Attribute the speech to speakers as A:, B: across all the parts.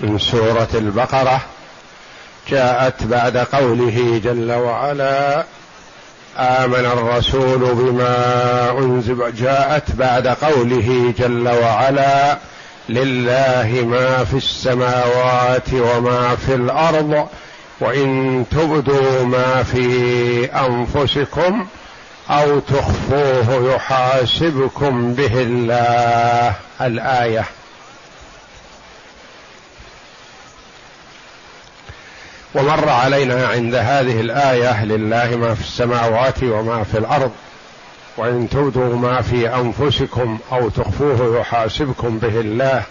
A: من سورة البقرة جاءت بعد قوله جل وعلا آمن الرسول بما أنزل جاءت بعد قوله جل وعلا لله ما في السماوات وما في الأرض وإن تبدوا ما في أنفسكم أو تخفوه يحاسبكم به الله. الآية. ومر علينا عند هذه الآية لله ما في السماوات وما في الأرض وإن تبدوا ما في أنفسكم أو تخفوه يحاسبكم به الله.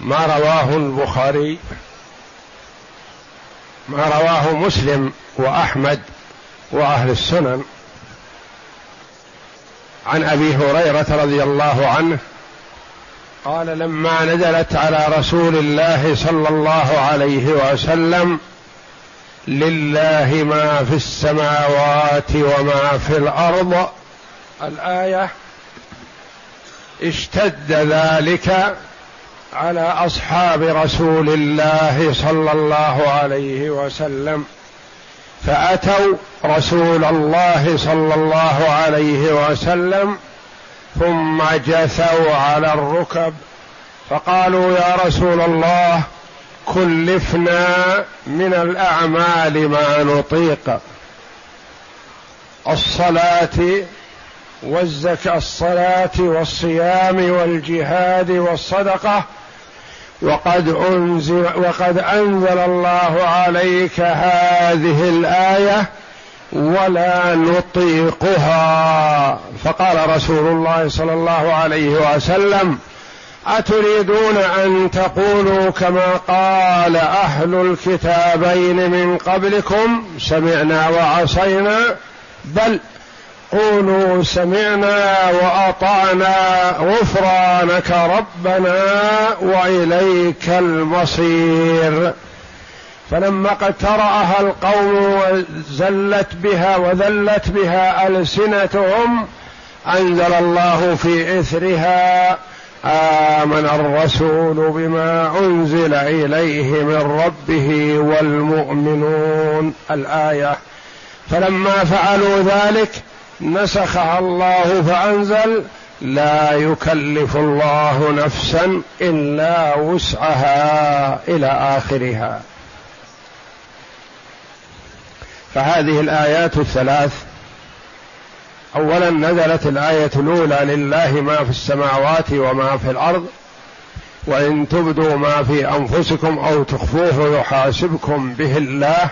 A: ما رواه البخاري ما رواه مسلم وأحمد وأهل السنن عن أبي هريرة رضي الله عنه قال لما نزلت على رسول الله صلى الله عليه وسلم لله ما في السماوات وما في الأرض. الآية اشتد ذلك على أصحاب رسول الله صلى الله عليه وسلم. فأتوا رسول الله صلى الله عليه وسلم ثم جثوا على الركب فقالوا يا رسول الله كلفنا من الأعمال ما نطيق الصلاة والزكاه الصلاة والصيام والجهاد والصدقة وقد انزل وقد أنزل الله عليك هذه الآية ولا نطيقها. فقال رسول الله صلى الله عليه وسلم أتريدون أن تقولوا كما قال أهل الكتابين من قبلكم سمعنا وعصينا بل قولوا سمعنا وأطعنا غفرانك ربنا وإليك المصير. فلما اقترأها القوم وزلت بها وذلت بها ألسنتهم أنزل الله في إثرها آمن الرسول بما أنزل إليه من ربه والمؤمنون. الآية. فلما فعلوا ذلك نسخها الله فأنزل لا يكلف الله نفسا إلا وسعها إلى آخرها. فهذه الآيات الثلاث أولا نزلت الآية الأولى لله ما في السماوات وما في الأرض وإن تبدوا ما في أنفسكم أو تخفوه يحاسبكم به الله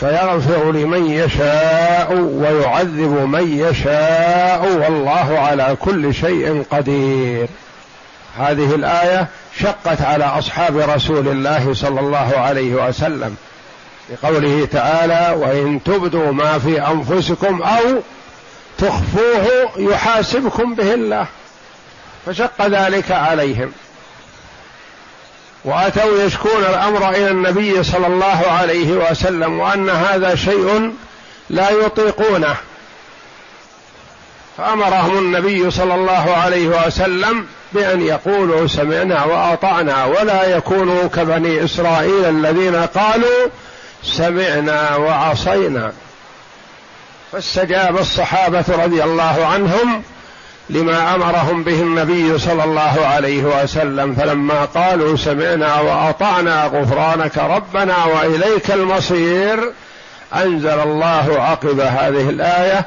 A: فيغفر لمن يشاء ويعذب من يشاء والله على كل شيء قدير. هذه الآية شقت على أصحاب رسول الله صلى الله عليه وسلم. لقوله تعالى وإن تبدوا ما في أنفسكم أو تخفوه يحاسبكم به الله. فشق ذلك عليهم. وأتوا يشكون الأمر إلى النبي صلى الله عليه وسلم وأن هذا شيء لا يطيقونه. فأمرهم النبي صلى الله عليه وسلم بأن يقولوا سمعنا وأطعنا ولا يكونوا كبني إسرائيل الذين قالوا سمعنا وعصينا. فاستجاب الصحابة رضي الله عنهم لما أمرهم به النبي صلى الله عليه وسلم فلما قالوا سمعنا وأطعنا غفرانك ربنا وإليك المصير أنزل الله عقب هذه الآية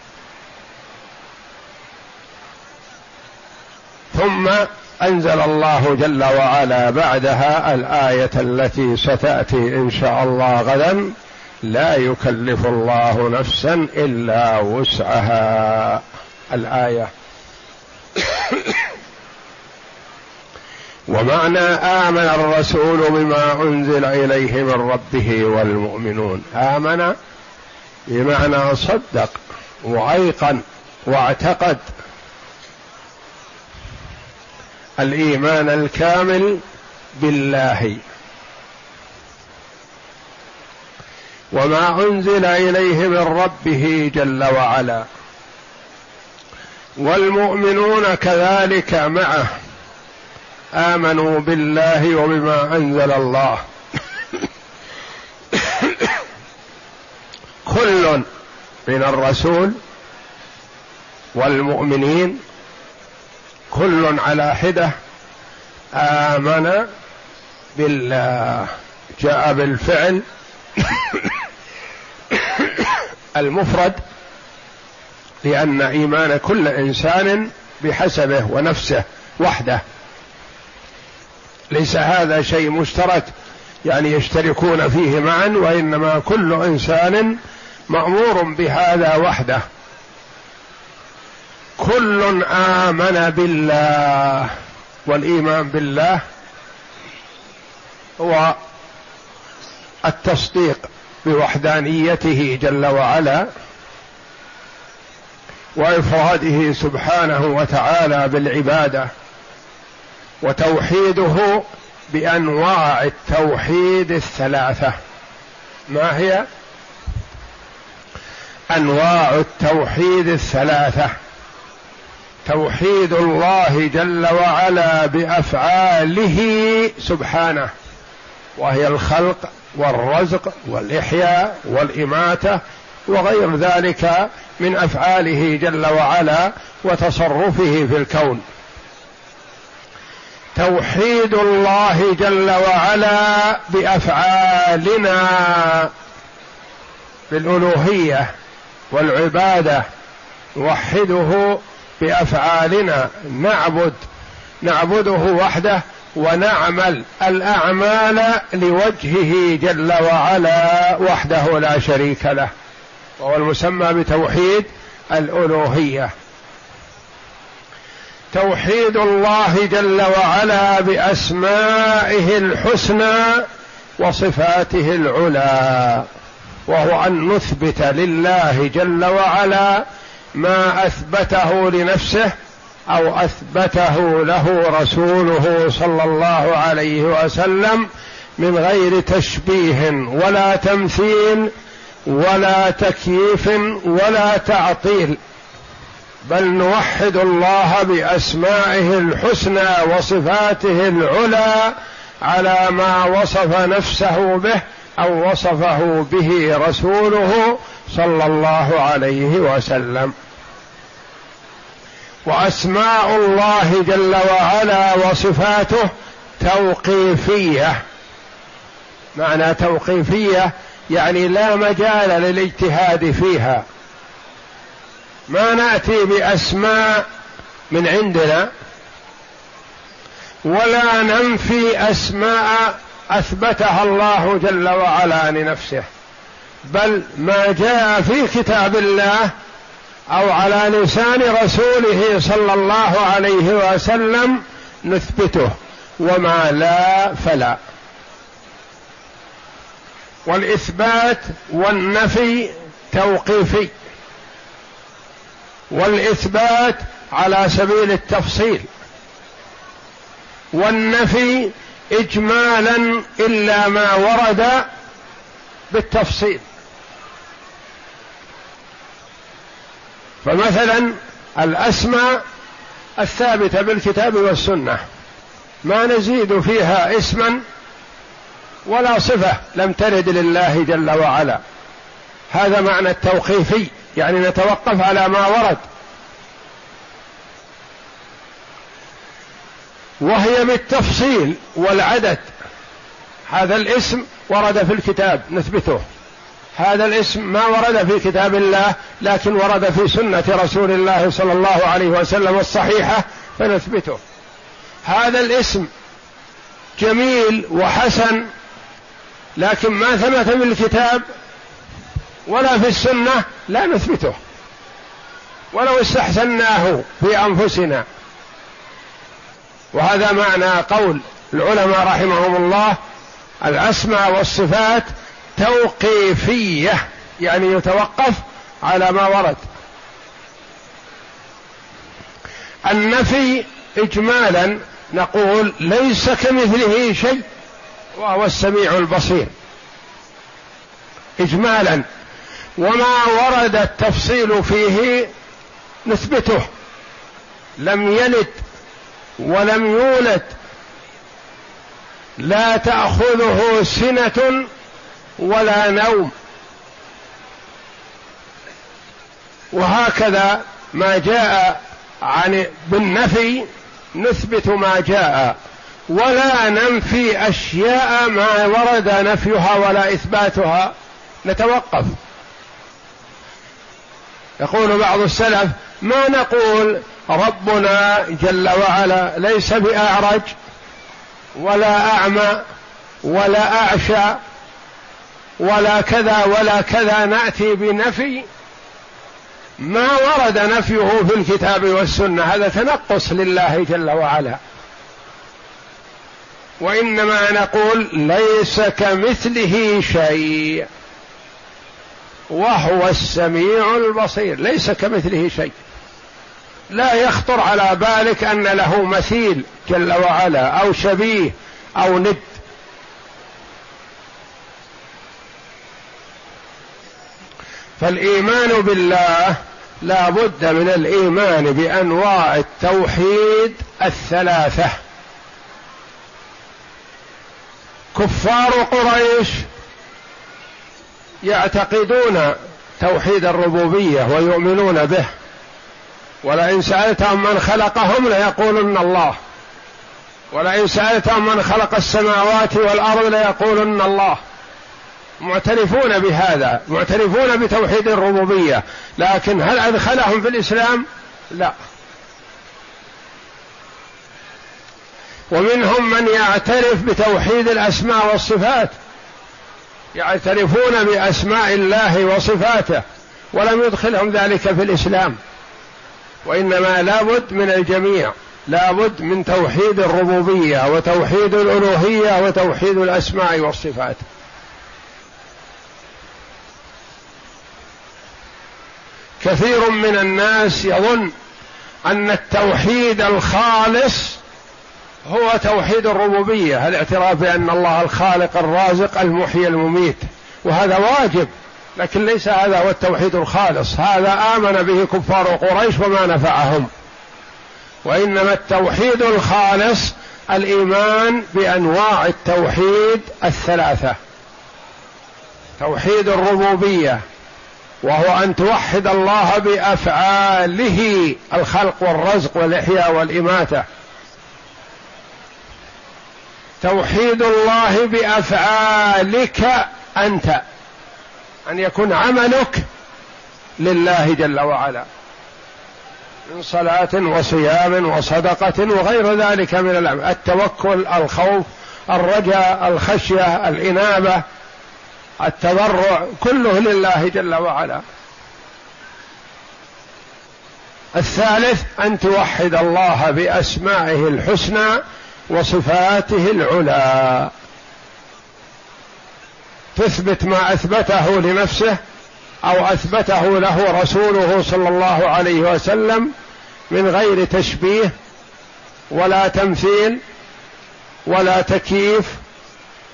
A: ثم أنزل الله جل وعلا بعدها الآية التي ستأتي إن شاء الله غدا. لا يكلف الله نفسا إلا وسعها. الآية. ومعنى آمن الرسول بما أنزل إليه من ربه والمؤمنون. آمن بمعنى صدق وأيقن واعتقد الإيمان الكامل بالله. وما أنزل إليه من ربه جل وعلا. والمؤمنون كذلك معه. آمنوا بالله وبما أنزل الله. كل من الرسول والمؤمنين كل على حدة آمن بالله جاء بالفعل المفرد لأن إيمان كل إنسان بحسبه ونفسه وحده. ليس هذا شيء مشترك يعني يشتركون فيه معا وإنما كل إنسان مأمور بهذا وحده. كل آمن بالله والإيمان بالله هو التصديق بوحدانيته جل وعلا وإفراده سبحانه وتعالى بالعبادة وتوحيده بأنواع التوحيد الثلاثة. ما هي؟ أنواع التوحيد الثلاثة. توحيد الله جل وعلا بأفعاله سبحانه. وهي الخلق والرزق والإحياء والإماتة وغير ذلك من أفعاله جل وعلا وتصرفه في الكون. توحيد الله جل وعلا بأفعالنا بالألوهية والعبادة نوحده بأفعالنا نعبد نعبده وحده ونعمل الأعمال لوجهه جل وعلا وحده لا شريك له وهو المسمى بتوحيد الألوهية. توحيد الله جل وعلا بأسمائه الحسنى وصفاته العلى وهو أن نثبت لله جل وعلا ما أثبته لنفسه أو أثبته له رسوله صلى الله عليه وسلم من غير تشبيه ولا تمثيل ولا تكييف ولا تعطيل. بل نوحد الله بأسمائه الحسنى وصفاته العلى على ما وصف نفسه به أو وصفه به رسوله صلى الله عليه وسلم. وأسماء الله جل وعلا وصفاته توقيفية. معنى توقيفية يعني لا مجال للاجتهاد فيها. ما نأتي بأسماء من عندنا ولا ننفي أسماء أثبتها الله جل وعلا لنفسه. بل ما جاء في كتاب الله أو على لسان رسوله صلى الله عليه وسلم نثبته وما لا فلا. والإثبات والنفي توقيفي. والإثبات على سبيل التفصيل. والنفي اجمالا إلا ما ورد بالتفصيل. فمثلا الأسماء الثابتة بالكتاب والسنة ما نزيد فيها اسما ولا صفة لم ترد لله جل وعلا. هذا معنى التوقيفي يعني نتوقف على ما ورد. وهي بالتفصيل والعدد هذا الاسم ورد في الكتاب نثبته. هذا الاسم ما ورد في كتاب الله لكن ورد في سنة رسول الله صلى الله عليه وسلم الصحيحة فنثبته. هذا الاسم جميل وحسن لكن ما ثبت في الكتاب ولا في السنة لا نثبته. ولو استحسناه في أنفسنا. وهذا معنى قول العلماء رحمهم الله الاسماء والصفات توقيفية يعني يتوقف على ما ورد. النفي اجمالا نقول ليس كمثله شيء وهو السميع البصير. اجمالا وما ورد التفصيل فيه نثبته. لم يلد ولم يولد. لا تأخذه سنة ولا نوم. وهكذا ما جاء عن بالنفي نثبت ما جاء. ولا ننفي أشياء ما ورد نفيها ولا إثباتها. نتوقف. يقول بعض السلف ما نقول ربنا جل وعلا ليس بأعرج ولا أعمى ولا أعشى ولا كذا ولا كذا نأتي بنفي ما ورد نفيه في الكتاب والسنة. هذا تنقص لله جل وعلا. وإنما نقول ليس كمثله شيء. وهو السميع البصير. ليس كمثله شيء. لا يخطر على بالك أن له مثيل جل وعلا أو شبيه أو ند فالإيمان بالله لا بد من الإيمان بأنواع التوحيد الثلاثة. كفار قريش يعتقدون توحيد الربوبية ويؤمنون به. ولئن سألتهم من خلقهم ليقولن الله. ولئن سألتهم من خلق السماوات والأرض ليقولن الله. معترفون بهذا معترفون بتوحيد الربوبية لكن هل أدخلهم في الإسلام؟ لا. ومنهم من يعترف بتوحيد الأسماء والصفات يعترفون بأسماء الله وصفاته ولم يدخلهم ذلك في الإسلام. وإنما لابد من الجميع لابد من توحيد الربوبية وتوحيد الألوهية وتوحيد الأسماء والصفات. كثير من الناس يظن أن التوحيد الخالص هو توحيد الربوبية. الاعتراف بأن الله الخالق الرازق المحيي المميت. وهذا واجب لكن ليس هذا هو التوحيد الخالص. هذا آمن به كفار قريش وما نفعهم. وإنما التوحيد الخالص الإيمان بأنواع التوحيد الثلاثة. توحيد الربوبية وهو أن توحد الله بأفعاله الخلق والرزق والإحياء والإماتة. توحيد الله بأفعالك أنت أن يكون عملك لله جل وعلا. من صلاة وصيام وصدقة وغير ذلك من الأمر التوكل الخوف الرجاء الخشية الإنابة. التضرع كله لله جل وعلا. الثالث أن توحد الله بأسمائه الحسنى وصفاته العلى. تثبت ما أثبته لنفسه أو أثبته له رسوله صلى الله عليه وسلم من غير تشبيه ولا تمثيل ولا تكييف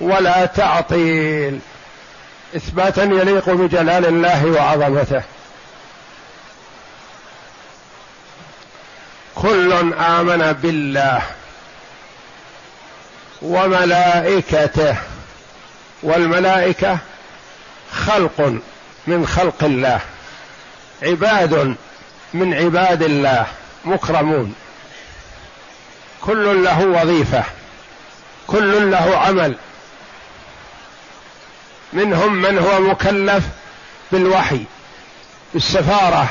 A: ولا تعطيل. إثباتا يليق بجلال الله وعظمته. كل آمن بالله وملائكته والملائكة خلق من خلق الله عباد من عباد الله مكرمون. كل له وظيفة كل له عمل. منهم من هو مكلف بالوحي السفاره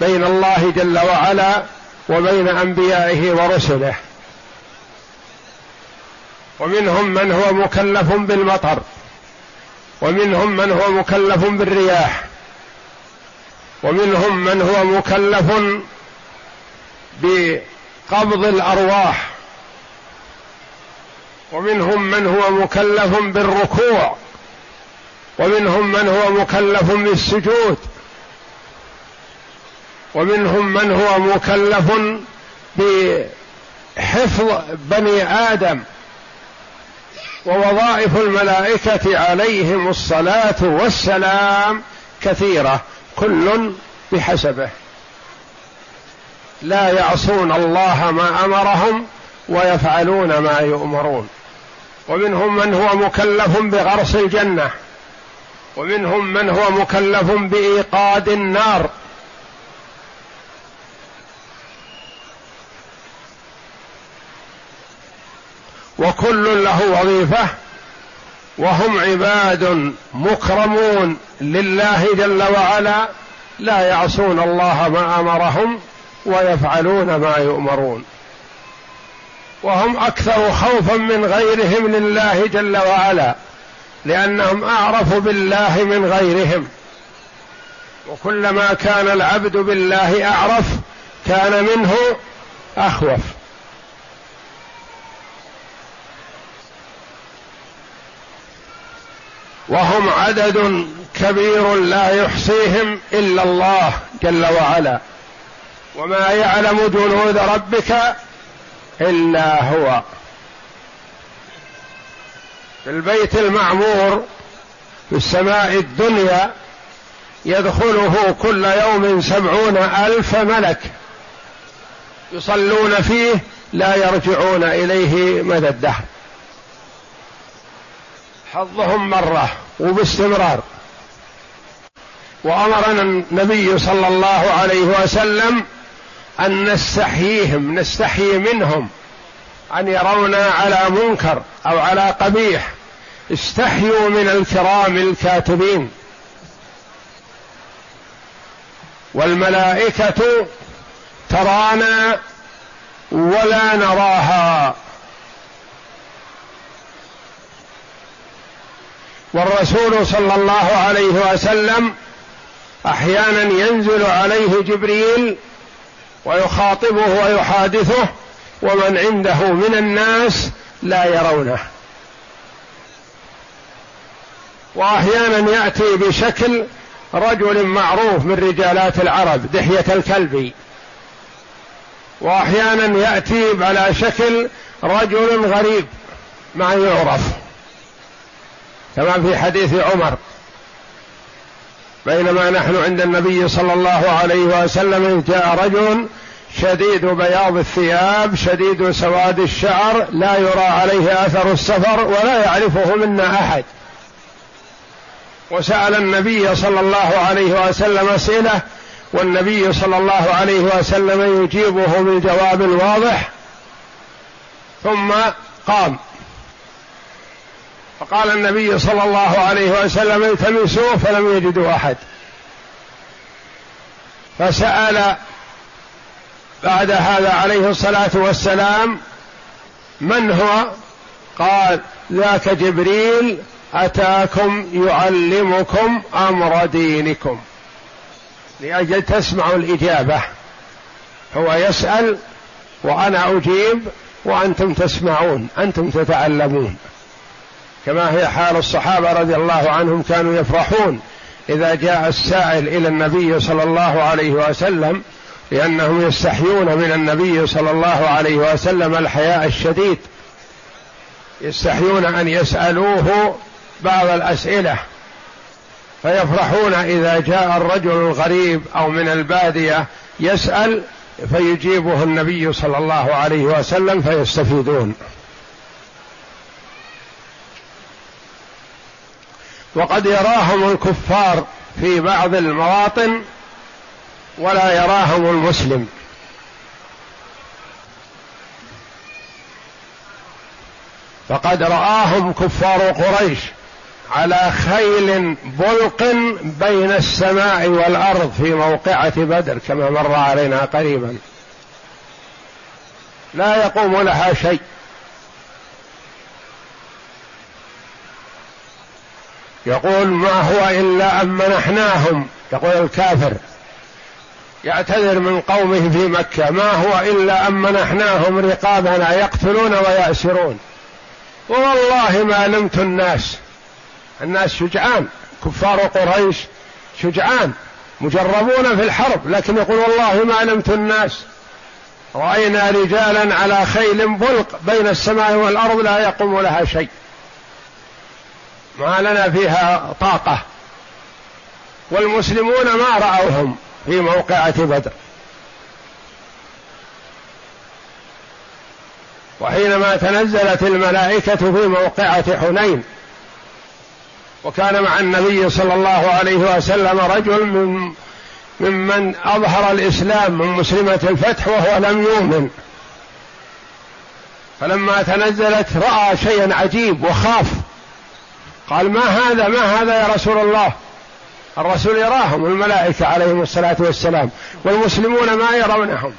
A: بين الله جل وعلا وبين أنبيائه ورسله. ومنهم من هو مكلف بالمطر ومنهم من هو مكلف بالرياح ومنهم من هو مكلف بقبض الأرواح ومنهم من هو مكلف بالركوع. ومنهم من هو مكلف بالسجود. ومنهم من هو مكلف بحفظ بني آدم. ووظائف الملائكة عليهم الصلاة والسلام كثيرة كل بحسبه. لا يعصون الله ما أمرهم ويفعلون ما يؤمرون. ومنهم من هو مكلف بغرس الجنة. ومنهم من هو مكلف بإيقاد النار. وكل له وظيفة وهم عباد مكرمون لله جل وعلا لا يعصون الله ما أمرهم ويفعلون ما يؤمرون. وهم أكثر خوفا من غيرهم لله جل وعلا. لأنهم اعرف بالله من غيرهم. وكلما كان العبد بالله أعرف كان منه أخوف. وهم عدد كبير لا يحصيهم إلا الله جل وعلا. وما يعلم جنود ربك إلا هو. في البيت المعمور في السماء الدنيا يدخله كل يوم سبعون ألف ملك يصلون فيه لا يرجعون إليه مدى الدهر حظهم مرة وباستمرار. وأمرنا النبي صلى الله عليه وسلم أن نستحييهم نستحيي منهم. أن يرونا على منكر أو على قبيح. استحيوا من الكرام الكاتبين. والملائكة ترانا ولا نراها. والرسول صلى الله عليه وسلم أحيانا ينزل عليه جبريل ويخاطبه ويحادثه ومن عنده من الناس لا يرونه. وأحيانا يأتي بشكل رجل معروف من رجالات العرب دحية الكلبي وأحيانا يأتي على شكل رجل غريب ما يعرف. كما في حديث عمر. بينما نحن عند النبي صلى الله عليه وسلم جاء رجل شديد بياض الثياب شديد سواد الشعر لا يرى عليه أثر السفر ولا يعرفه منا أحد. وسأل النبي صلى الله عليه وسلم اسئله والنبي صلى الله عليه وسلم يجيبه بالجواب الواضح. ثم قام. فقال النبي صلى الله عليه وسلم التمسوه فلم يجدوا أحد. فسأل بعد هذا عليه الصلاة والسلام من هو؟ قال ذاك جبريل أتاكم يعلمكم أمر دينكم. لأجل تسمعوا الإجابة. هو يسأل وأنا أجيب وأنتم تسمعون أنتم تتعلمون. كما هي حال الصحابة رضي الله عنهم كانوا يفرحون إذا جاء السائل إلى النبي صلى الله عليه وسلم لأنهم يستحيون من النبي صلى الله عليه وسلم الحياء الشديد. يستحيون أن يسألوه بعض الأسئلة. فيفرحون إذا جاء الرجل الغريب أو من البادية يسأل فيجيبه النبي صلى الله عليه وسلم فيستفيدون. وقد يراهم الكفار في بعض المواطن ولا يراهم المسلم. فقد رآهم كفار قريش على خيل بلق بين السماء والأرض في موقعة بدر كما مر علينا قريبا. لا يقوم لها شيء. يقول ما هو إلا أن منحناهم. يقول الكافر يعتذر من قومه في مكة. ما هو إلا أن منحناهم رقابنا يقتلون وياسرون والله ما نمت الناس. الناس شجعان. كفار قريش شجعان. مجربون في الحرب لكن يقول والله ما نمت الناس. رأينا رجالا على خيل بلق بين السماء والأرض لا يقوم لها شيء. ما لنا فيها طاقة. والمسلمون ما رأوهم. في موقعه بدر. وحينما تنزلت الملائكة في موقعة حنين وكان مع النبي صلى الله عليه وسلم رجل من ممن أظهر الإسلام من مسلمة الفتح وهو لم يؤمن. فلما تنزلت رأى شيئا عجيب وخاف. قال ما هذا؟ ما هذا يا رسول الله؟ الرسول يراهم الملائكة عليهم الصلاة والسلام والمسلمون ما يرونهم.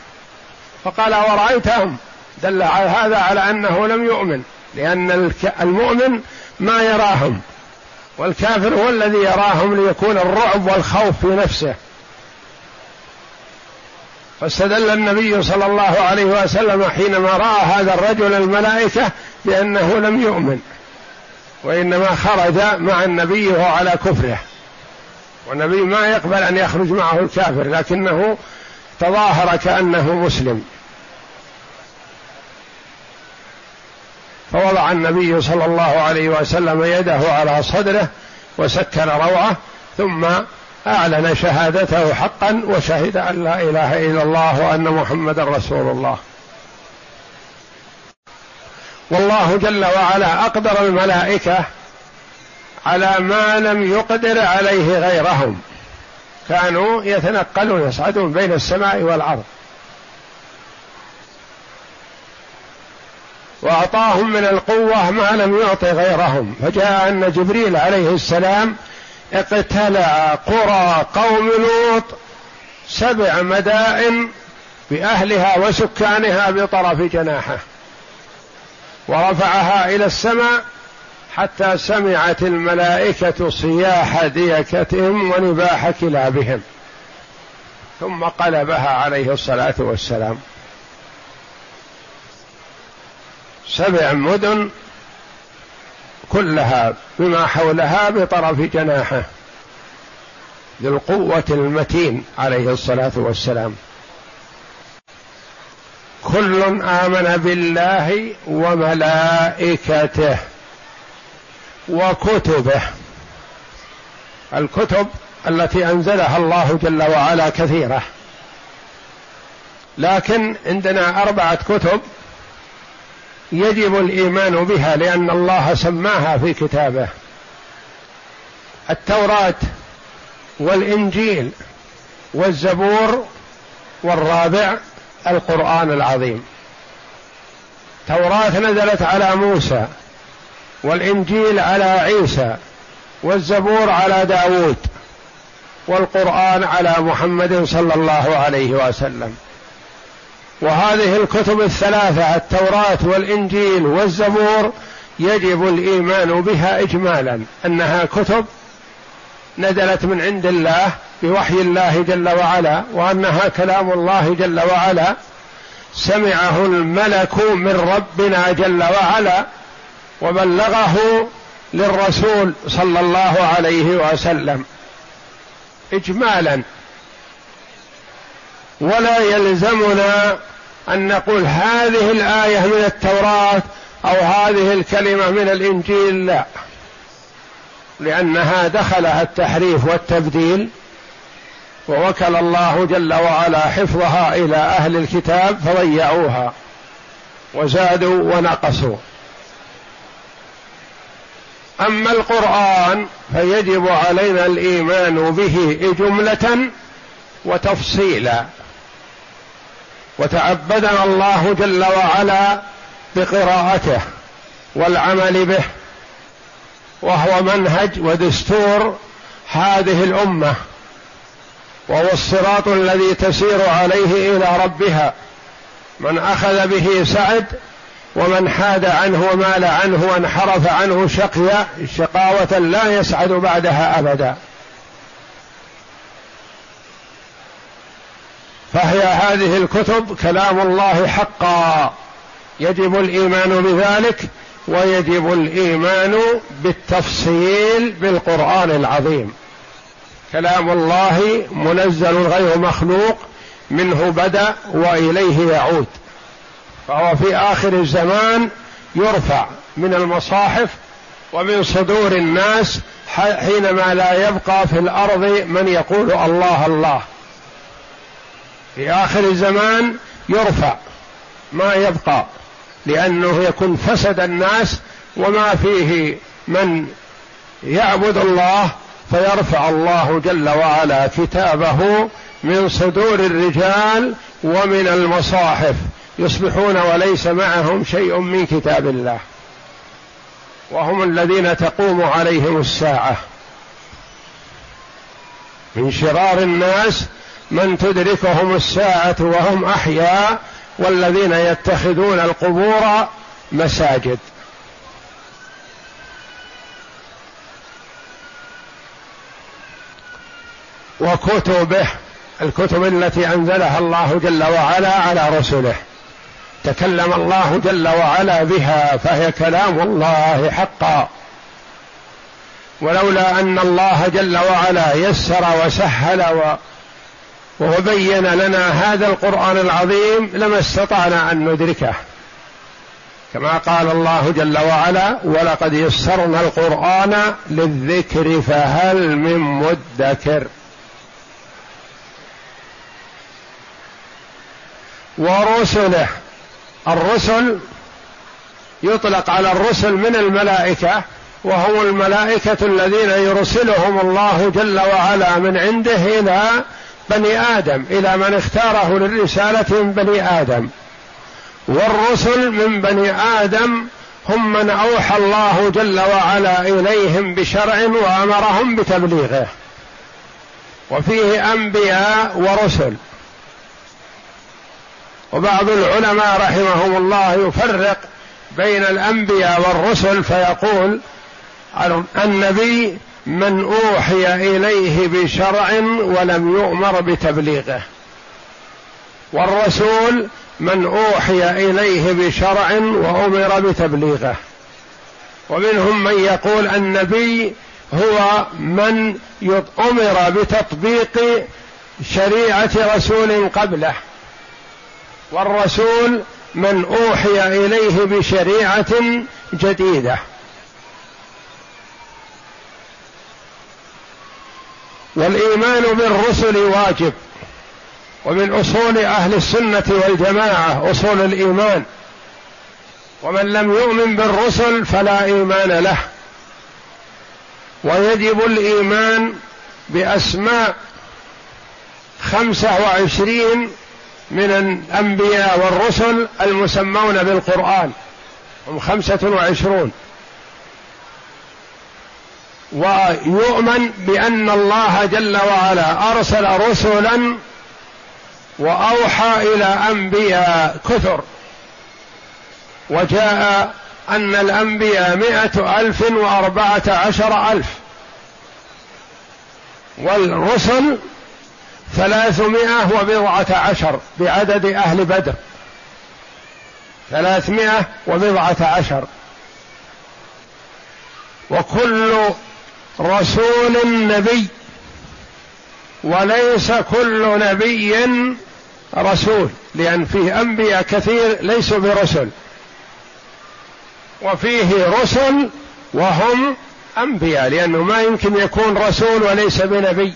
A: فقال ورأيتهم دل على هذا على أنه لم يؤمن لأن المؤمن ما يراهم والكافر هو الذي يراهم ليكون الرعب والخوف في نفسه. فاستدل النبي صلى الله عليه وسلم حينما رأى هذا الرجل الملائكة بأنه لم يؤمن وإنما خرج مع النبي وهو على كفره. والنبي ما يقبل أن يخرج معه الكافر لكنه تظاهر كأنه مسلم. فوضع النبي صلى الله عليه وسلم يده على صدره وسكر روعه ثم أعلن شهادته حقا وشهد أن لا إله إلا الله وأن محمدا رسول الله. والله جل وعلا أقدر الملائكة على ما لم يقدر عليه غيرهم. كانوا يتنقلون يصعدون بين السماء والأرض. وأعطاهم من القوة ما لم يعط غيرهم. فجاء أن جبريل عليه السلام اقتلع قرى قوم لوط سبع مدائن بأهلها وسكانها بطرف جناحه. ورفعها إلى السماء حتى سمعت الملائكة صياح ديكتهم ونباح كلابهم. ثم قلبها عليه الصلاة والسلام. سبع مدن كلها بما حولها بطرف جناحه ذي القوة المتين عليه الصلاة والسلام. كل آمن بالله وملائكته. وكتبه. الكتب التي أنزلها الله جل وعلا كثيرة. لكن عندنا أربعة كتب يجب الإيمان بها لأن الله سماها في كتابه. التوراة والإنجيل والزبور والرابع القرآن العظيم. توراة نزلت على موسى. والإنجيل على عيسى والزبور على داود والقرآن على محمد صلى الله عليه وسلم. وهذه الكتب الثلاثة التوراة والإنجيل والزبور يجب الإيمان بها اجمالا. أنها كتب نزلت من عند الله بوحي الله جل وعلا وأنها كلام الله جل وعلا. سمعه الملك من ربنا جل وعلا وبلغه للرسول صلى الله عليه وسلم اجمالا. ولا يلزمنا أن نقول هذه الآية من التوراة أو هذه الكلمة من الإنجيل لا. لأنها دخلها التحريف والتبديل ووكل الله جل وعلا حفظها إلى أهل الكتاب فضيعوها وزادوا ونقصوا. أما القرآن فيجب علينا الإيمان به جملة وتفصيلا. وتعبدنا الله جل وعلا بقراءته والعمل به وهو منهج ودستور هذه الأمة وهو الصراط الذي تسير عليه إلى ربها. من أخذ به سعد ومن حاد عنه ومال عنه وانحرف عنه شقي شقاوة لا يسعد بعدها أبدا. فهي هذه الكتب كلام الله حقا. يجب الإيمان بذلك ويجب الإيمان بالتفصيل بالقرآن العظيم. كلام الله منزل غير مخلوق منه بدأ وإليه يعود. فهو في آخر الزمان يرفع من المصاحف ومن صدور الناس حينما لا يبقى في الأرض من يقول الله الله. في آخر الزمان يرفع ما يبقى لأنه يكون فسد الناس وما فيه من يعبد الله فيرفع الله جل وعلا كتابه من صدور الرجال ومن المصاحف. يصبحون وليس معهم شيء من كتاب الله. وهم الذين تقوم عليهم الساعة. من شرار الناس من تدركهم الساعة وهم أحياء والذين يتخذون القبور مساجد. وكتبه الكتب التي أنزلها الله جل وعلا على رسله. تكلم الله جل وعلا بها فهي كلام الله حقا. ولولا أن الله جل وعلا يسر وسهل و وبين لنا هذا القرآن العظيم لما استطعنا أن ندركه. كما قال الله جل وعلا ولقد يسرنا القرآن للذكر فهل من مدكر؟ ورسله الرسل يطلق على الرسل من الملائكة وهم الملائكة الذين يرسلهم الله جل وعلا من عنده إلى بني آدم إلى من اختاره للرسالة من بني آدم. والرسل من بني آدم هم من أوحى الله جل وعلا إليهم بشرع وأمرهم بتبليغه. وفيه أنبياء ورسل. وبعض العلماء رحمهم الله يفرق بين الأنبياء والرسل فيقول النبي من أوحي إليه بشرع ولم يؤمر بتبليغه. والرسول من أوحي إليه بشرع وأمر بتبليغه. ومنهم من يقول النبي هو من أمر بتطبيق شريعة رسول قبله. والرسول من أوحي إليه بشريعة جديدة. والإيمان بالرسل واجب ومن أصول أهل السنة والجماعة أصول الإيمان. ومن لم يؤمن بالرسل فلا إيمان له. ويجب الإيمان بأسماء خمسة وعشرين من الأنبياء والرسل المسمون بالقرآن. هم خمسة وعشرون. ويؤمن بأن الله جل وعلا أرسل رسلا وأوحى إلى أنبياء كثر. وجاء أن الأنبياء مئة ألف وأربعة عشر ألف. والرسل ثلاثمائة وبضعة عشر بعدد أهل بدر. ثلاثمائة وبضعة عشر. وكل رسول نبي وليس كل نبي رسول لأن فيه أنبياء كثير ليسوا برسل. وفيه رسل وهم أنبياء لأنه ما يمكن يكون رسول وليس بنبي.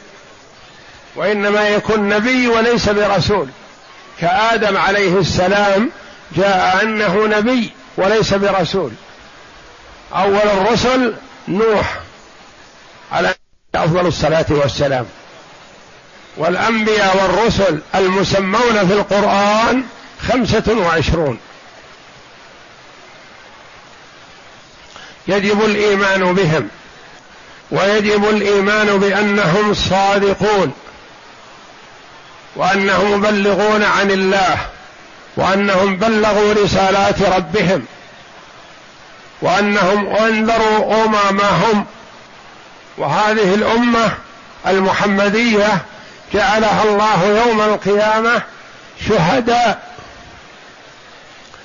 A: وإنما يكون نبي وليس برسول. كآدم عليه السلام جاء أنه نبي وليس برسول. أول الرسل نوح على أفضل الصلاة والسلام. والأنبياء والرسل المسمون في القرآن خمسة وعشرون. يجب الإيمان بهم. ويجب الإيمان بأنهم صادقون. وأنهم مبلغون عن الله وأنهم بلغوا رسالات ربهم وأنهم أنذروا أممهم. وهذه الأمة المحمدية جعلها الله يوم القيامة شهداء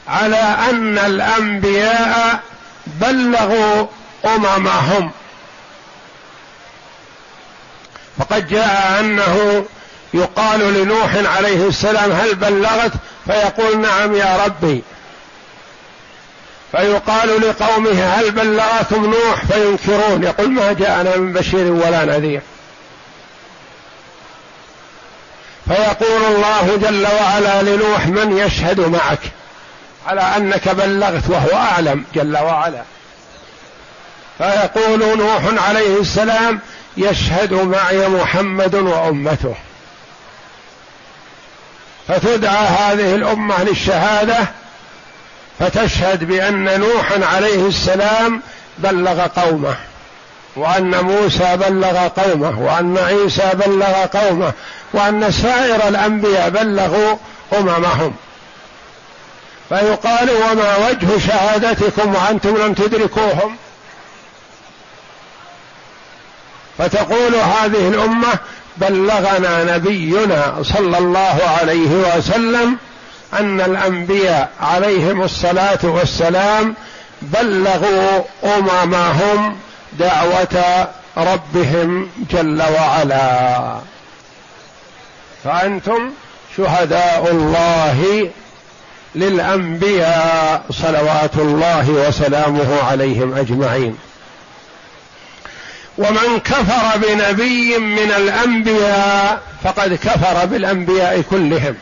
A: على أن الأنبياء بلغوا أممهم. فقد جاء أنه يقال لنوح عليه السلام هل بلغت؟ فيقول نعم يا ربي. فيقال لقومه هل بلغكم نوح؟ فينكرون. يقول ما جاءنا من بشير ولا نذير. فيقول الله جل وعلا لنوح من يشهد معك؟ على أنك بلغت وهو أعلم جل وعلا. فيقول نوح عليه السلام يشهد معي محمد وأمته. فتدعى هذه الأمة للشهادة فتشهد بأن نوحا عليه السلام بلغ قومه وأن موسى بلغ قومه وأن عيسى بلغ قومه وأن سائر الأنبياء بلغوا أممهم. فيقال وما وجه شهادتكم وأنتم لم تدركوهم؟ فتقول هذه الأمة بلغنا نبينا صلى الله عليه وسلم أن الأنبياء عليهم الصلاة والسلام بلغوا أممهم دعوة ربهم جل وعلا. فأنتم شهداء الله للأنبياء صلوات الله وسلامه عليهم أجمعين. ومن كفر بنبي من الأنبياء فقد كفر بالأنبياء كلهم.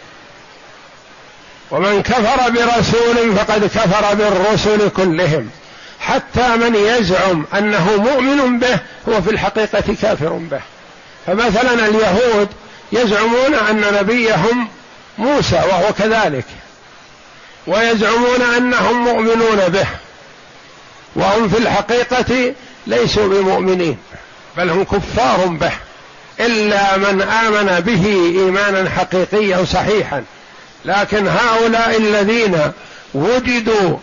A: ومن كفر برسول فقد كفر بالرسل كلهم. حتى من يزعم أنه مؤمن به هو في الحقيقة كافر به. فمثلا اليهود يزعمون أن نبيهم موسى وهو كذلك. ويزعمون أنهم مؤمنون به. وهم في الحقيقة ليسوا بمؤمنين. بل هم كفار به. إلا من آمن به إيمانا حقيقيا صحيحا. لكن هؤلاء الذين وجدوا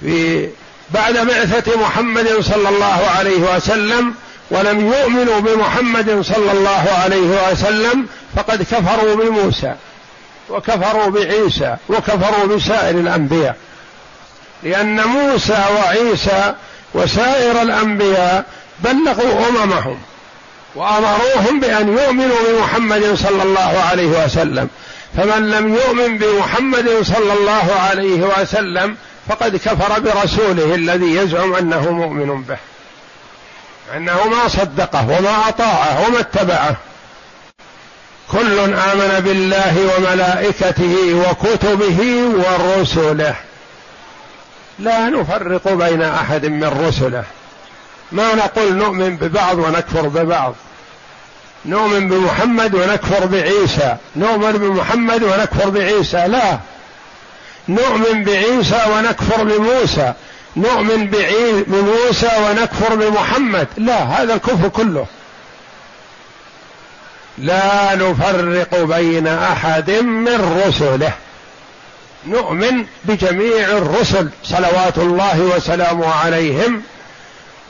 A: في بعد بعثة محمد صلى الله عليه وسلم ولم يؤمنوا بمحمد صلى الله عليه وسلم فقد كفروا بموسى وكفروا بعيسى وكفروا بسائر الأنبياء. لأن موسى وعيسى وسائر الأنبياء بلغوا أممهم وأمروهم بأن يؤمنوا بمحمد صلى الله عليه وسلم. فمن لم يؤمن بمحمد صلى الله عليه وسلم فقد كفر برسوله الذي يزعم أنه مؤمن به. أنه ما صدقه وما أطاعه وما اتبعه. كل آمن بالله وملائكته وكتبه ورسله. لا نفرق بين أحد من رسله. ما نقول نؤمن ببعض ونكفر ببعض. نؤمن بمحمد ونكفر بعيسى. نؤمن بمحمد ونكفر بعيسى. لا. نؤمن بعيسى ونكفر بموسى. نؤمن بموسى ونكفر بمحمد. لا هذا الكفر كله. لا نفرق بين أحد من رسله. نؤمن بجميع الرسل صلوات الله وسلامه عليهم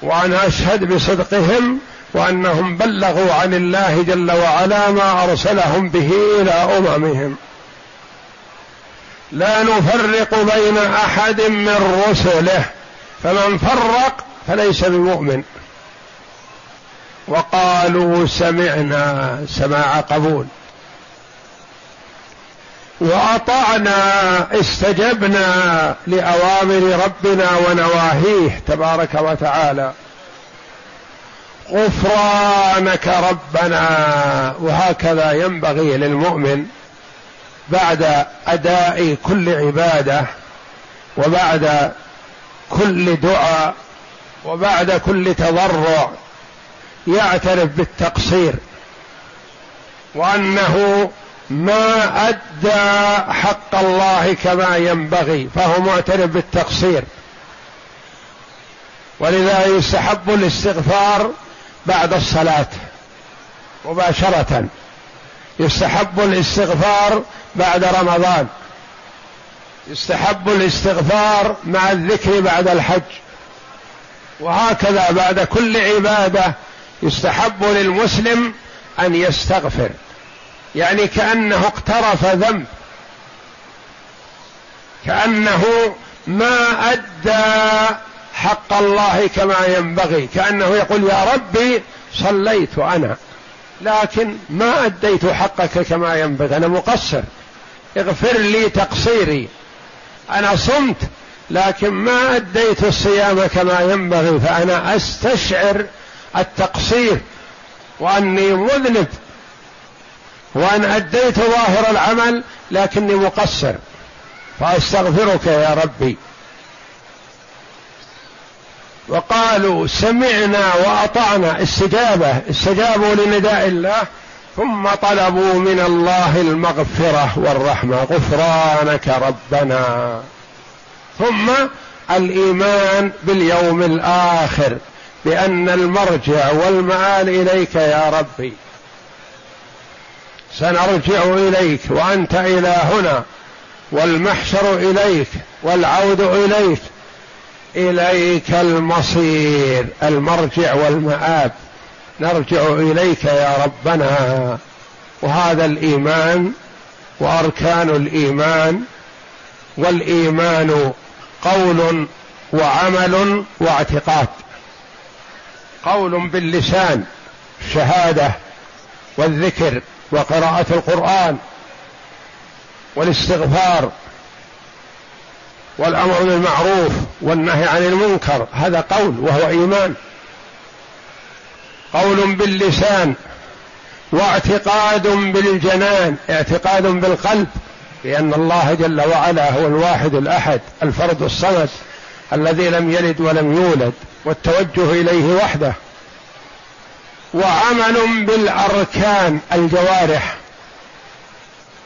A: ونشهد بصدقهم وأنهم بلغوا عن الله جل وعلا ما أرسلهم به إلى أممهم. لا نفرق بين أحد من رسله فمن فرق فليس بمؤمن. وقالوا سمعنا سماع قبول. وأطعنا استجبنا لأوامر ربنا ونواهيه تبارك وتعالى. غفرانك ربنا. وهكذا ينبغي للمؤمن بعد أداء كل عبادة وبعد كل دعاء وبعد كل تضرع يعترف بالتقصير. وأنه ما أدى حق الله كما ينبغي فهو معترف بالتقصير. ولذا يستحب الاستغفار بعد الصلاة مباشرة. يستحب الاستغفار بعد رمضان. يستحب الاستغفار مع الذكر بعد الحج. وهكذا بعد كل عبادة يستحب للمسلم أن يستغفر. يعني كأنه اقترف ذنب. كأنه ما أدى حق الله كما ينبغي. كأنه يقول يا ربي صليت أنا. لكن ما أديت حقك كما ينبغي. أنا مقصر. اغفر لي تقصيري. أنا صمت لكن ما أديت الصيام كما ينبغي. فأنا أستشعر التقصير وأني مذنب. وأن أديت ظاهر العمل لكني مقصر. فأستغفرك يا ربي. وقالوا سمعنا وأطعنا. استجابة. استجابوا لنداء الله. ثم طلبوا من الله المغفرة والرحمة. غفرانك ربنا. ثم الإيمان باليوم الآخر. بأن المرجع والمآل إليك يا ربي. سنرجع إليك وأنت الهنا والمحشر إليك والعود إليك. إليك المصير المرجع والمآب. نرجع إليك يا ربنا. وهذا الإيمان وأركان الإيمان. والإيمان قول وعمل واعتقاد. قول باللسان شهادة والذكر. وقراءة القرآن والاستغفار والأمر بالمعروف والنهي عن المنكر هذا قول وهو إيمان. قول باللسان واعتقاد بالجنان اعتقاد بالقلب بان الله جل وعلا هو الواحد الأحد الفرد الصمد الذي لم يلد ولم يولد والتوجه إليه وحده. وعمل بالأركان الجوارح.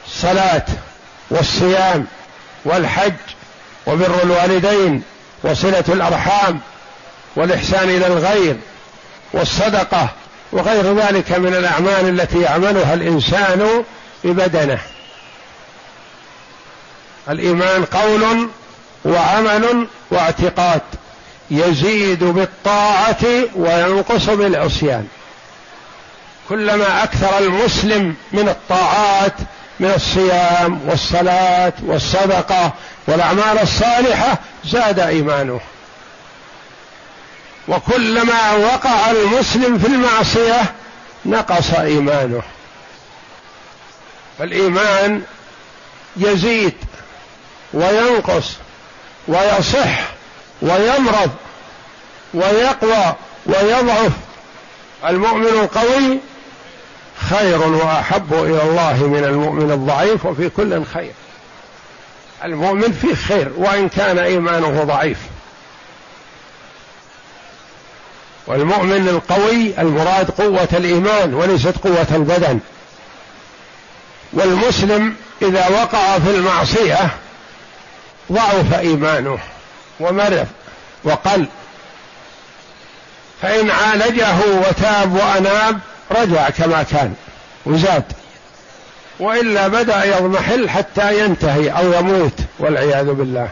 A: الصلاه والصيام والحج وبر الوالدين وصلة الأرحام والإحسان إلى الغير والصدقة وغير ذلك من الأعمال التي يعملها الإنسان ببدنه. الإيمان قول وعمل واعتقاد. يزيد بالطاعة وينقص بالعصيان. كلما أكثر المسلم من الطاعات من الصيام والصلاة والصدقة والأعمال الصالحة زاد إيمانه. وكلما وقع المسلم في المعصية نقص إيمانه. فالإيمان يزيد وينقص ويصح ويمرض ويقوى ويضعف. المؤمن القوي خير وأحب إلى الله من المؤمن الضعيف وفي كل خير. المؤمن فيه خير وإن كان إيمانه ضعيف. والمؤمن القوي المراد قوة الإيمان وليست قوة البدن. والمسلم إذا وقع في المعصية ضعف إيمانه ومرض وقل فإن عالجه وتاب وأناب رجع كما كان وزاد. وإلا بدأ يضمحل حتى ينتهي أو يموت والعياذ بالله.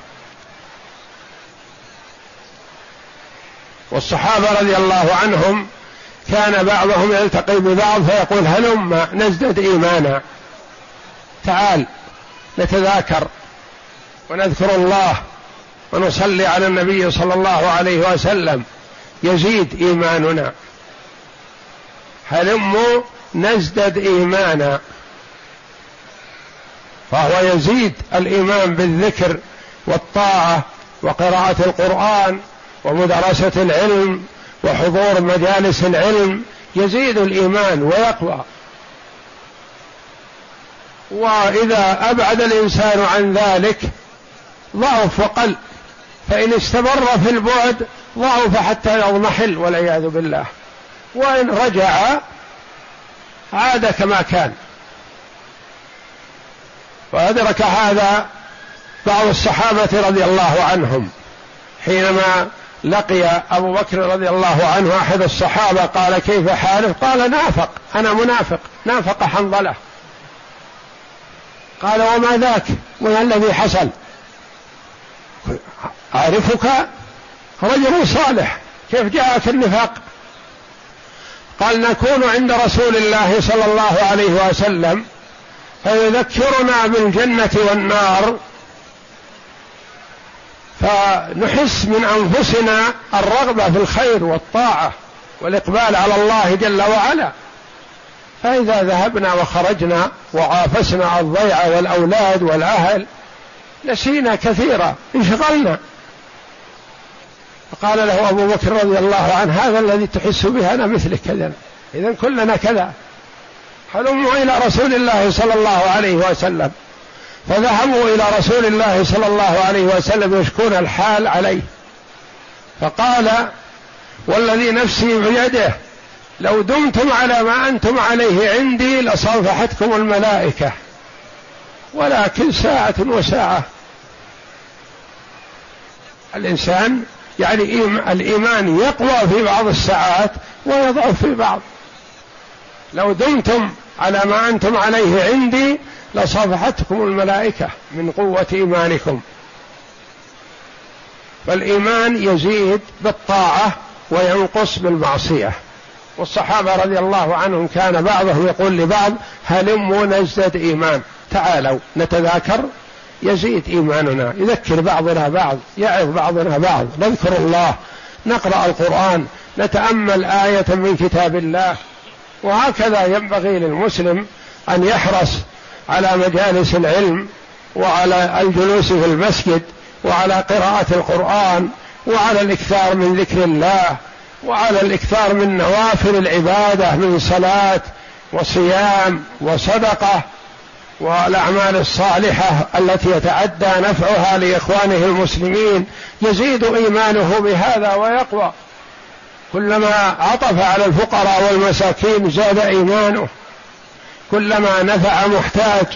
A: والصحابة رضي الله عنهم كان بعضهم يلتقي ببعض فيقول هلم نزدد إيمانا. تعال نتذاكر ونذكر الله ونصلي على النبي صلى الله عليه وسلم. يزيد إيماننا. هلموا نزدد إيمانا. فهو يزيد الإيمان بالذكر والطاعة وقراءة القرآن ومدرسة العلم وحضور مجالس العلم. يزيد الإيمان ويقوى. وإذا أبعد الإنسان عن ذلك ضعف وقل فإن استمر في البعد ضعف حتى يضمحل والعياذ بالله. وإن رجع عاد كما كان. وأدرك هذا بعض الصحابة رضي الله عنهم حينما لقي أبو بكر رضي الله عنه أحد الصحابة قال كيف حالك؟ قال نافق أنا منافق نافق حنظلة. قال وما ذاك؟ ما الذي حصل؟ أعرفك رجل صالح كيف جاءك النفاق؟ قال نكون عند رسول الله صلى الله عليه وسلم فيذكرنا بالجنة والنار فنحس من أنفسنا الرغبة في الخير والطاعة والإقبال على الله جل وعلا. فإذا ذهبنا وخرجنا وعافسنا الضيعة والأولاد والأهل نسينا كثيرا انشغلنا. فقال له أبو بكر رضي الله عنه هذا الذي تحس به أنا مثلك كذا. إذا كلنا كذا. هلموا إلى رسول الله صلى الله عليه وسلم. فذهبوا إلى رسول الله صلى الله عليه وسلم يشكون الحال عليه. فقال والذي نفسي بيده لو دمتم على ما أنتم عليه عندي لصافحتكم الملائكة. ولكن ساعة وساعة. الإنسان يعني الإيمان يقوى في بعض الساعات ويضعف في بعض لو دمتم على ما أنتم عليه عندي لصفحتكم الملائكة من قوة إيمانكم. فالإيمان يزيد بالطاعة وينقص بالمعصية. والصحابة رضي الله عنهم كان بعضهم يقول لبعض هلموا نزدد إيمان. تعالوا نتذاكر يزيد إيماننا يذكر بعضنا بعض يعظ بعضنا بعض. نذكر الله نقرأ القرآن نتأمل آية من كتاب الله. وهكذا ينبغي للمسلم أن يحرص على مجالس العلم وعلى الجلوس في المسجد وعلى قراءة القرآن وعلى الإكثار من ذكر الله وعلى الإكثار من نوافل العبادة من صلاة وصيام وصدقة. والأعمال الصالحة التي يتعدى نفعها لإخوانه المسلمين يزيد إيمانه بهذا ويقوى. كلما عطف على الفقراء والمساكين زاد إيمانه. كلما نفع محتاج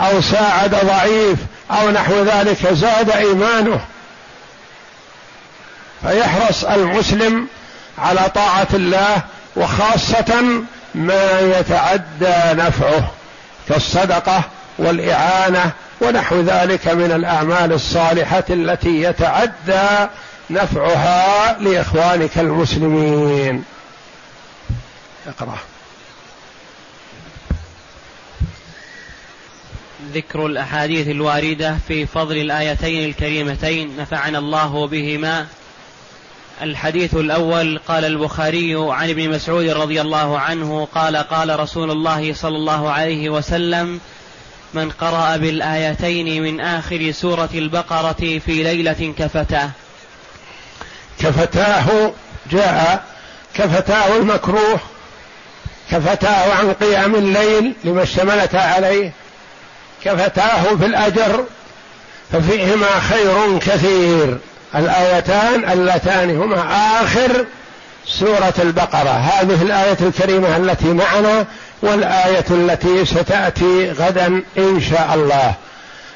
A: أو ساعد ضعيف أو نحو ذلك زاد إيمانه. فيحرص المسلم على طاعة الله وخاصة ما يتعدى نفعه. كالصدقة والإعانة ونحو ذلك من الأعمال الصالحة التي يتعدى نفعها لإخوانك المسلمين. اقرأ.
B: ذكر الأحاديث الواردة في فضل الآيتين الكريمتين نفعنا الله بهما الحديث الأول قال البخاري عن ابن مسعود رضي الله عنه قال قال رسول الله صلى الله عليه وسلم من قرأ بالآيتين من آخر سورة البقرة في ليلة كفتاه.
A: كفتاه جاء كفتاه المكروه كفتاه عن قيام الليل لما اشتملت عليه كفتاه في الأجر ففيهما خير كثير. الآيتان اللتان هما آخر سورة البقرة. هذه الآية الكريمة التي معنا والآية التي ستأتي غدا إن شاء الله.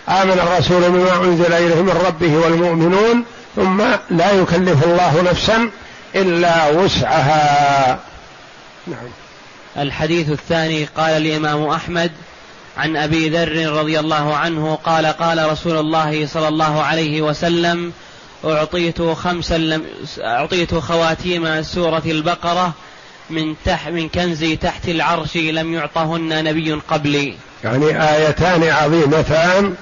A: آمن الرسول بما أنزل إليه من ربه والمؤمنون ثم لا يكلف الله نفسا إلا وسعها.
B: نعم. الحديث الثاني قال الإمام أحمد عن أبي ذر رضي الله عنه قال قال رسول الله صلى الله عليه وسلم أعطيت خمسا لم أعطيت خواتيم سورة البقرة من تحت من كنزي تحت العرش لم يعطهن نبي قبلي.
A: يعني آيتان عظيمتان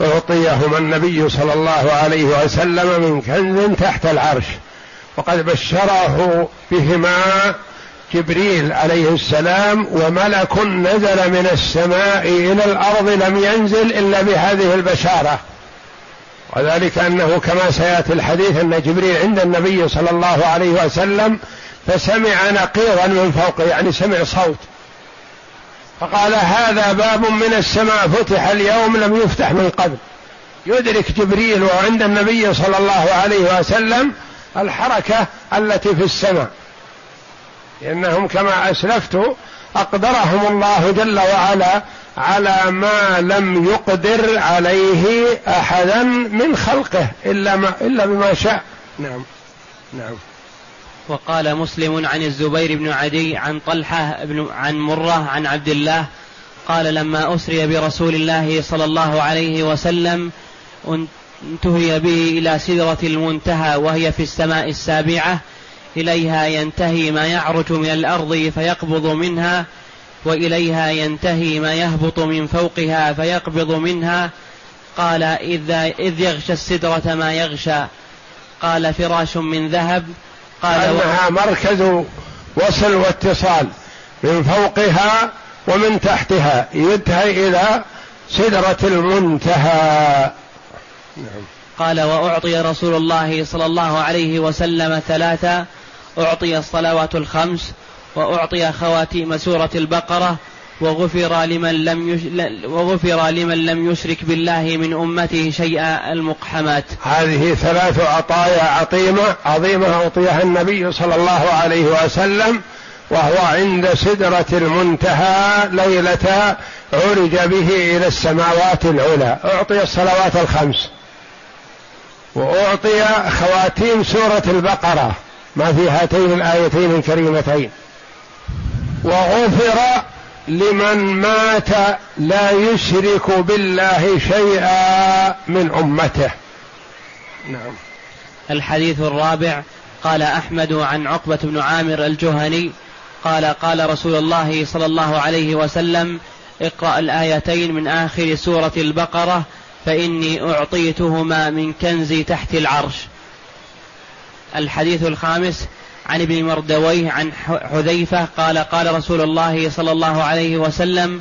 A: أعطيهما النبي صلى الله عليه وسلم من كنز تحت العرش. وقد بشره بهما جبريل عليه السلام وملك نزل من السماء إلى الأرض لم ينزل إلا بهذه البشارة. وذلك أنه كما سيأتي الحديث أن جبريل عند النبي صلى الله عليه وسلم فسمع نقيضا من فوقه يعني سمع صوت. فقال هذا باب من السماء فتح اليوم لم يفتح من قبل. يدرك جبريل وعند النبي صلى الله عليه وسلم الحركة التي في السماء. لأنهم كما أسلفت أقدرهم الله جل وعلا على ما لم يقدر عليه أحدا من خلقه إلا ما إلا بما شاء. نعم. نعم.
B: وقال مسلم عن الزبير بن عدي عن طلحة بن عن مرة عن عبد الله قال لما أسري برسول الله صلى الله عليه وسلم انتهي به إلى سدرة المنتهى وهي في السماء السابعة إليها ينتهي ما يعرج من الأرض فيقبض منها وإليها ينتهي ما يهبط من فوقها فيقبض منها. قال اذ يغشى السدرة ما يغشى. قال فراش من ذهب. قال
A: أنها مركز وصل واتصال من فوقها ومن تحتها. ينتهي إلى سدرة المنتهى.
B: نعم. قال وأعطي رسول الله صلى الله عليه وسلم ثلاثة. أعطي الصلوات الخمس. وأعطي خواتيم سورة البقرة وغفر لمن لم. وغفر لمن لم يشرك بالله من أمته شيئا المقحمات.
A: هذه ثلاث عطايا عظيمة عظيمة أعطيها النبي صلى الله عليه وسلم وهو عند سدرة المنتهى ليلة عرج به إلى السماوات العلى أعطي الصلوات الخمس وأعطي خواتيم سورة البقرة ما في هاتين الآيتين الكريمتين وغفر لمن مات لا يشرك بالله شيئا من أمته.
B: نعم. الحديث الرابع قال أحمد عن عقبة بن عامر الجهني قال قال رسول الله صلى الله عليه وسلم اقرأ الآيتين من آخر سورة البقرة فإني أعطيتهما من كنزي تحت العرش. الحديث الخامس عن ابن مردويه عن حذيفة قال قال رسول الله صلى الله عليه وسلم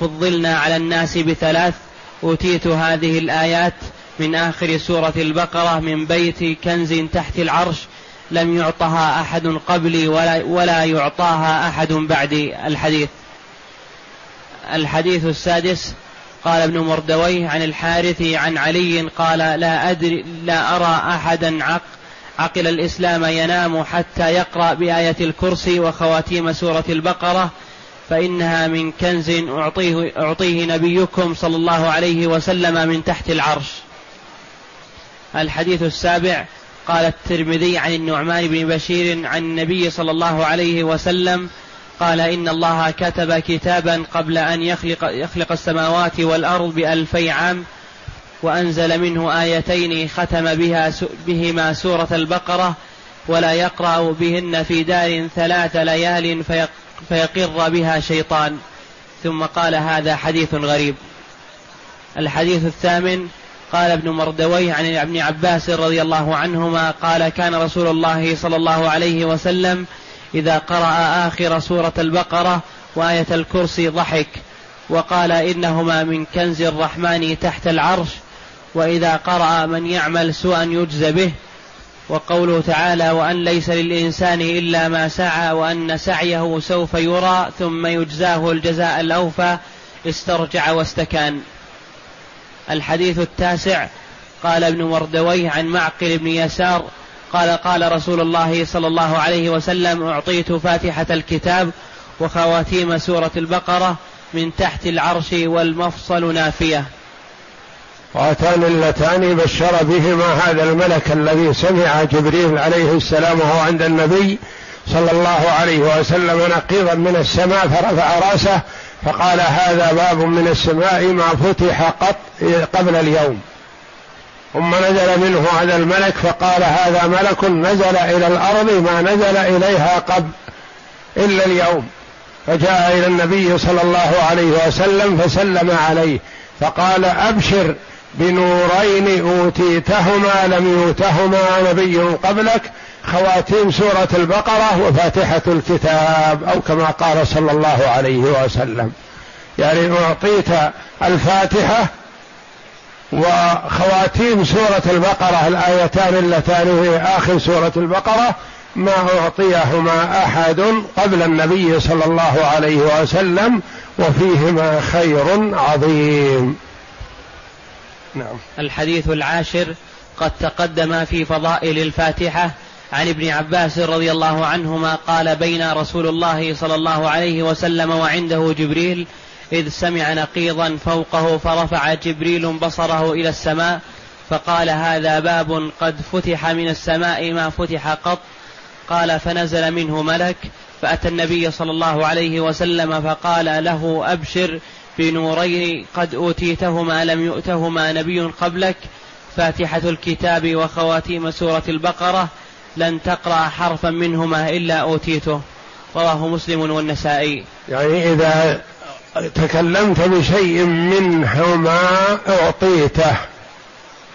B: فضلنا على الناس بثلاث أوتيت هذه الآيات من آخر سورة البقرة من بيت كنز تحت العرش لم يعطها أحد قبلي ولا, ولا يعطاها أحد بعدي الحديث. الحديث السادس قال ابن مردويه عن الحارث عن علي قال لا أدري لا أرى أحدا عق عقل الإسلام ينام حتى يقرأ بآية الكرسي وخواتيم سورة البقرة فإنها من كنز أعطيه, أعطيه نبيكم صلى الله عليه وسلم من تحت العرش. الحديث السابع قال الترمذي عن النعمان بن بشير عن النبي صلى الله عليه وسلم قال إن الله كتب كتابا قبل أن يخلق, يخلق السماوات والأرض بألفي عام وأنزل منه آيتين ختم بها بهما سورة البقرة ولا يقرأ بهن في دار ثلاث ليال فيقر بها شيطان. ثم قال هذا حديث غريب. الحديث الثامن قال ابن مردويه عن ابن عباس رضي الله عنهما قال كان رسول الله صلى الله عليه وسلم إذا قرأ آخر سورة البقرة وآية الكرسي ضحك وقال إنهما من كنز الرحمن تحت العرش وإذا قرأ من يعمل سوءا يجز به. وقوله تعالى وأن ليس للإنسان إلا ما سعى وأن سعيه سوف يرى ثم يجزاه الجزاء الأوفى استرجع واستكان. الحديث التاسع قال ابن مردويه عن معقل بن يسار قال قال رسول الله صلى الله عليه وسلم أعطيت فاتحة الكتاب وخواتيم سورة البقرة من تحت العرش والمفصل نافية.
A: واتان اللتان بشر بهما هذا الملك الذي سمع جبريل عليه السلام وهو عند النبي صلى الله عليه وسلم نقيضا من السماء فرفع رأسه فقال هذا باب من السماء ما فتح قط قبل اليوم. ثم نزل منه هذا الملك فقال هذا ملك نزل إلى الأرض ما نزل إليها قبل إلا اليوم. فجاء إلى النبي صلى الله عليه وسلم فسلم عليه فقال أبشر بنورين أوتيتهما لم يؤتهما نبي قبلك خواتيم سورة البقرة وفاتحة الكتاب أو كما قال صلى الله عليه وسلم. يعني أعطيت الفاتحة وخواتيم سورة البقرة الآيتان اللتان هي آخر سورة البقرة ما أعطيهما أحد قبل النبي صلى الله عليه وسلم وفيهما خير عظيم.
B: نعم. الحديث العاشر قد تقدم في فضائل الفاتحة. عن ابن عباس رضي الله عنهما قال بين رسول الله صلى الله عليه وسلم وعنده جبريل إذ سمع نقيضا فوقه فرفع جبريل بصره إلى السماء فقال هذا باب قد فتح من السماء ما فتح قط. قال فنزل منه ملك فأتى النبي صلى الله عليه وسلم فقال له أبشر. بنورين قد أوتيتهما لم يؤتهما نبي قبلك. فاتحة الكتاب وخواتيم سورة البقرة لن تقرأ حرفا منهما إلا أوتيته. رواه مسلم والنسائي.
A: يعني إذا تكلمت بشيء منهما أعطيته.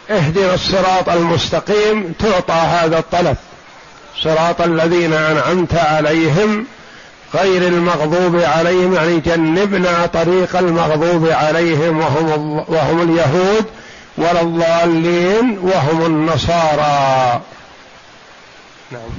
A: اهدنا الصراط المستقيم تعطى هذا الطلب. صراط الذين أنعمت عليهم. غير المغضوب عليهم يعني جنبنا طريق المغضوب عليهم وهم وهم اليهود ولا الضالين وهم النصارى.
B: نعم.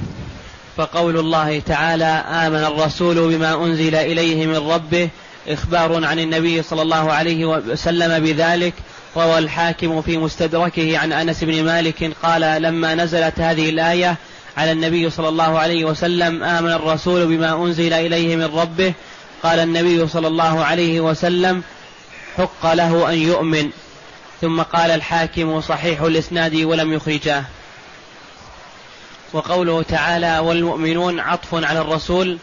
B: فقول الله تعالى آمن الرسول بما أنزل إليه من ربه إخبار عن النبي صلى الله عليه وسلم بذلك. روى الحاكم في مستدركه عن أنس بن مالك قال لما نزلت هذه الآية على النبي صلى الله عليه وسلم آمن الرسول بما أنزل إليه من ربه. قال النبي صلى الله عليه وسلم حق له أن يؤمن. ثم قال الحاكم صحيح الإسناد ولم يخرجاه. وقوله تعالى والمؤمنون عطف على الرسول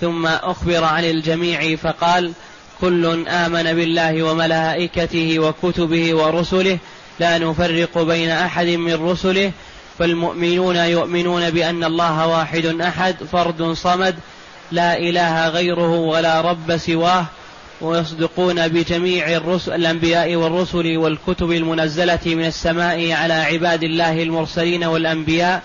B: ثم أخبر عن الجميع فقال كل آمن بالله وملائكته وكتبه ورسله لا نفرق بين أحد من رسله فالمؤمنون يؤمنون بأن الله واحد أحد فرد صمد لا إله غيره ولا رب سواه ويصدقون بجميع الرسل الأنبياء والرسل والكتب المنزلة من السماء على عباد الله المرسلين والأنبياء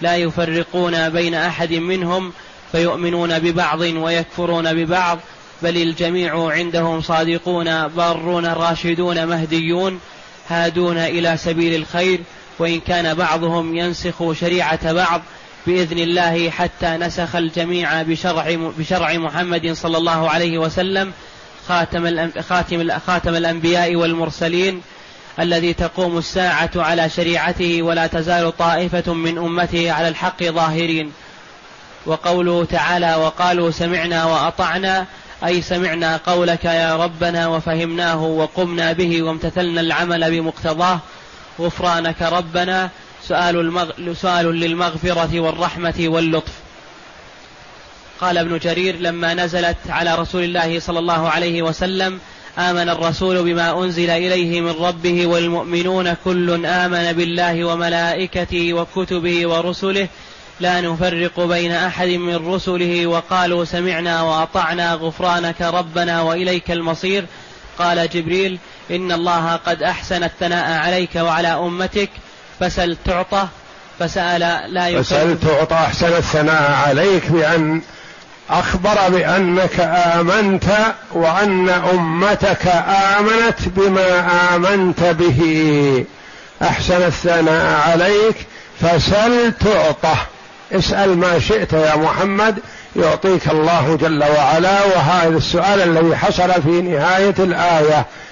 B: لا يفرقون بين أحد منهم فيؤمنون ببعض ويكفرون ببعض بل الجميع عندهم صادقون بارون راشدون مهديون هادون إلى سبيل الخير وإن كان بعضهم ينسخ شريعة بعض بإذن الله حتى نسخ الجميع بشرع بشرع محمد صلى الله عليه وسلم خاتم خاتم خاتم الأنبياء والمرسلين الذي تقوم الساعة على شريعته ولا تزال طائفة من أمته على الحق ظاهرين. وقوله تعالى وقالوا سمعنا وأطعنا أي سمعنا قولك يا ربنا وفهمناه وقمنا به وامتثلنا العمل بمقتضاه غفرانك ربنا سؤال, المغ... سؤال للمغفرة والرحمة واللطف. قال ابن جرير لما نزلت على رسول الله صلى الله عليه وسلم آمن الرسول بما أنزل إليه من ربه والمؤمنون كل آمن بالله وملائكته وكتبه ورسله. لا نفرق بين أحد من رسله وقالوا سمعنا وأطعنا غفرانك ربنا وإليك المصير. قال جبريل إن الله قد أحسن الثناء عليك وعلى أمتك فسل تعطى فسأل لا
A: يفرق فسل تعطى أحسن الثناء عليك بأن أخبر بأنك آمنت وأن أمتك آمنت بما آمنت به. أحسن الثناء عليك فسل تعطه اسأل ما شئت يا محمد يعطيك الله جل وعلا. وهذا السؤال الذي حصل في نهاية الآية.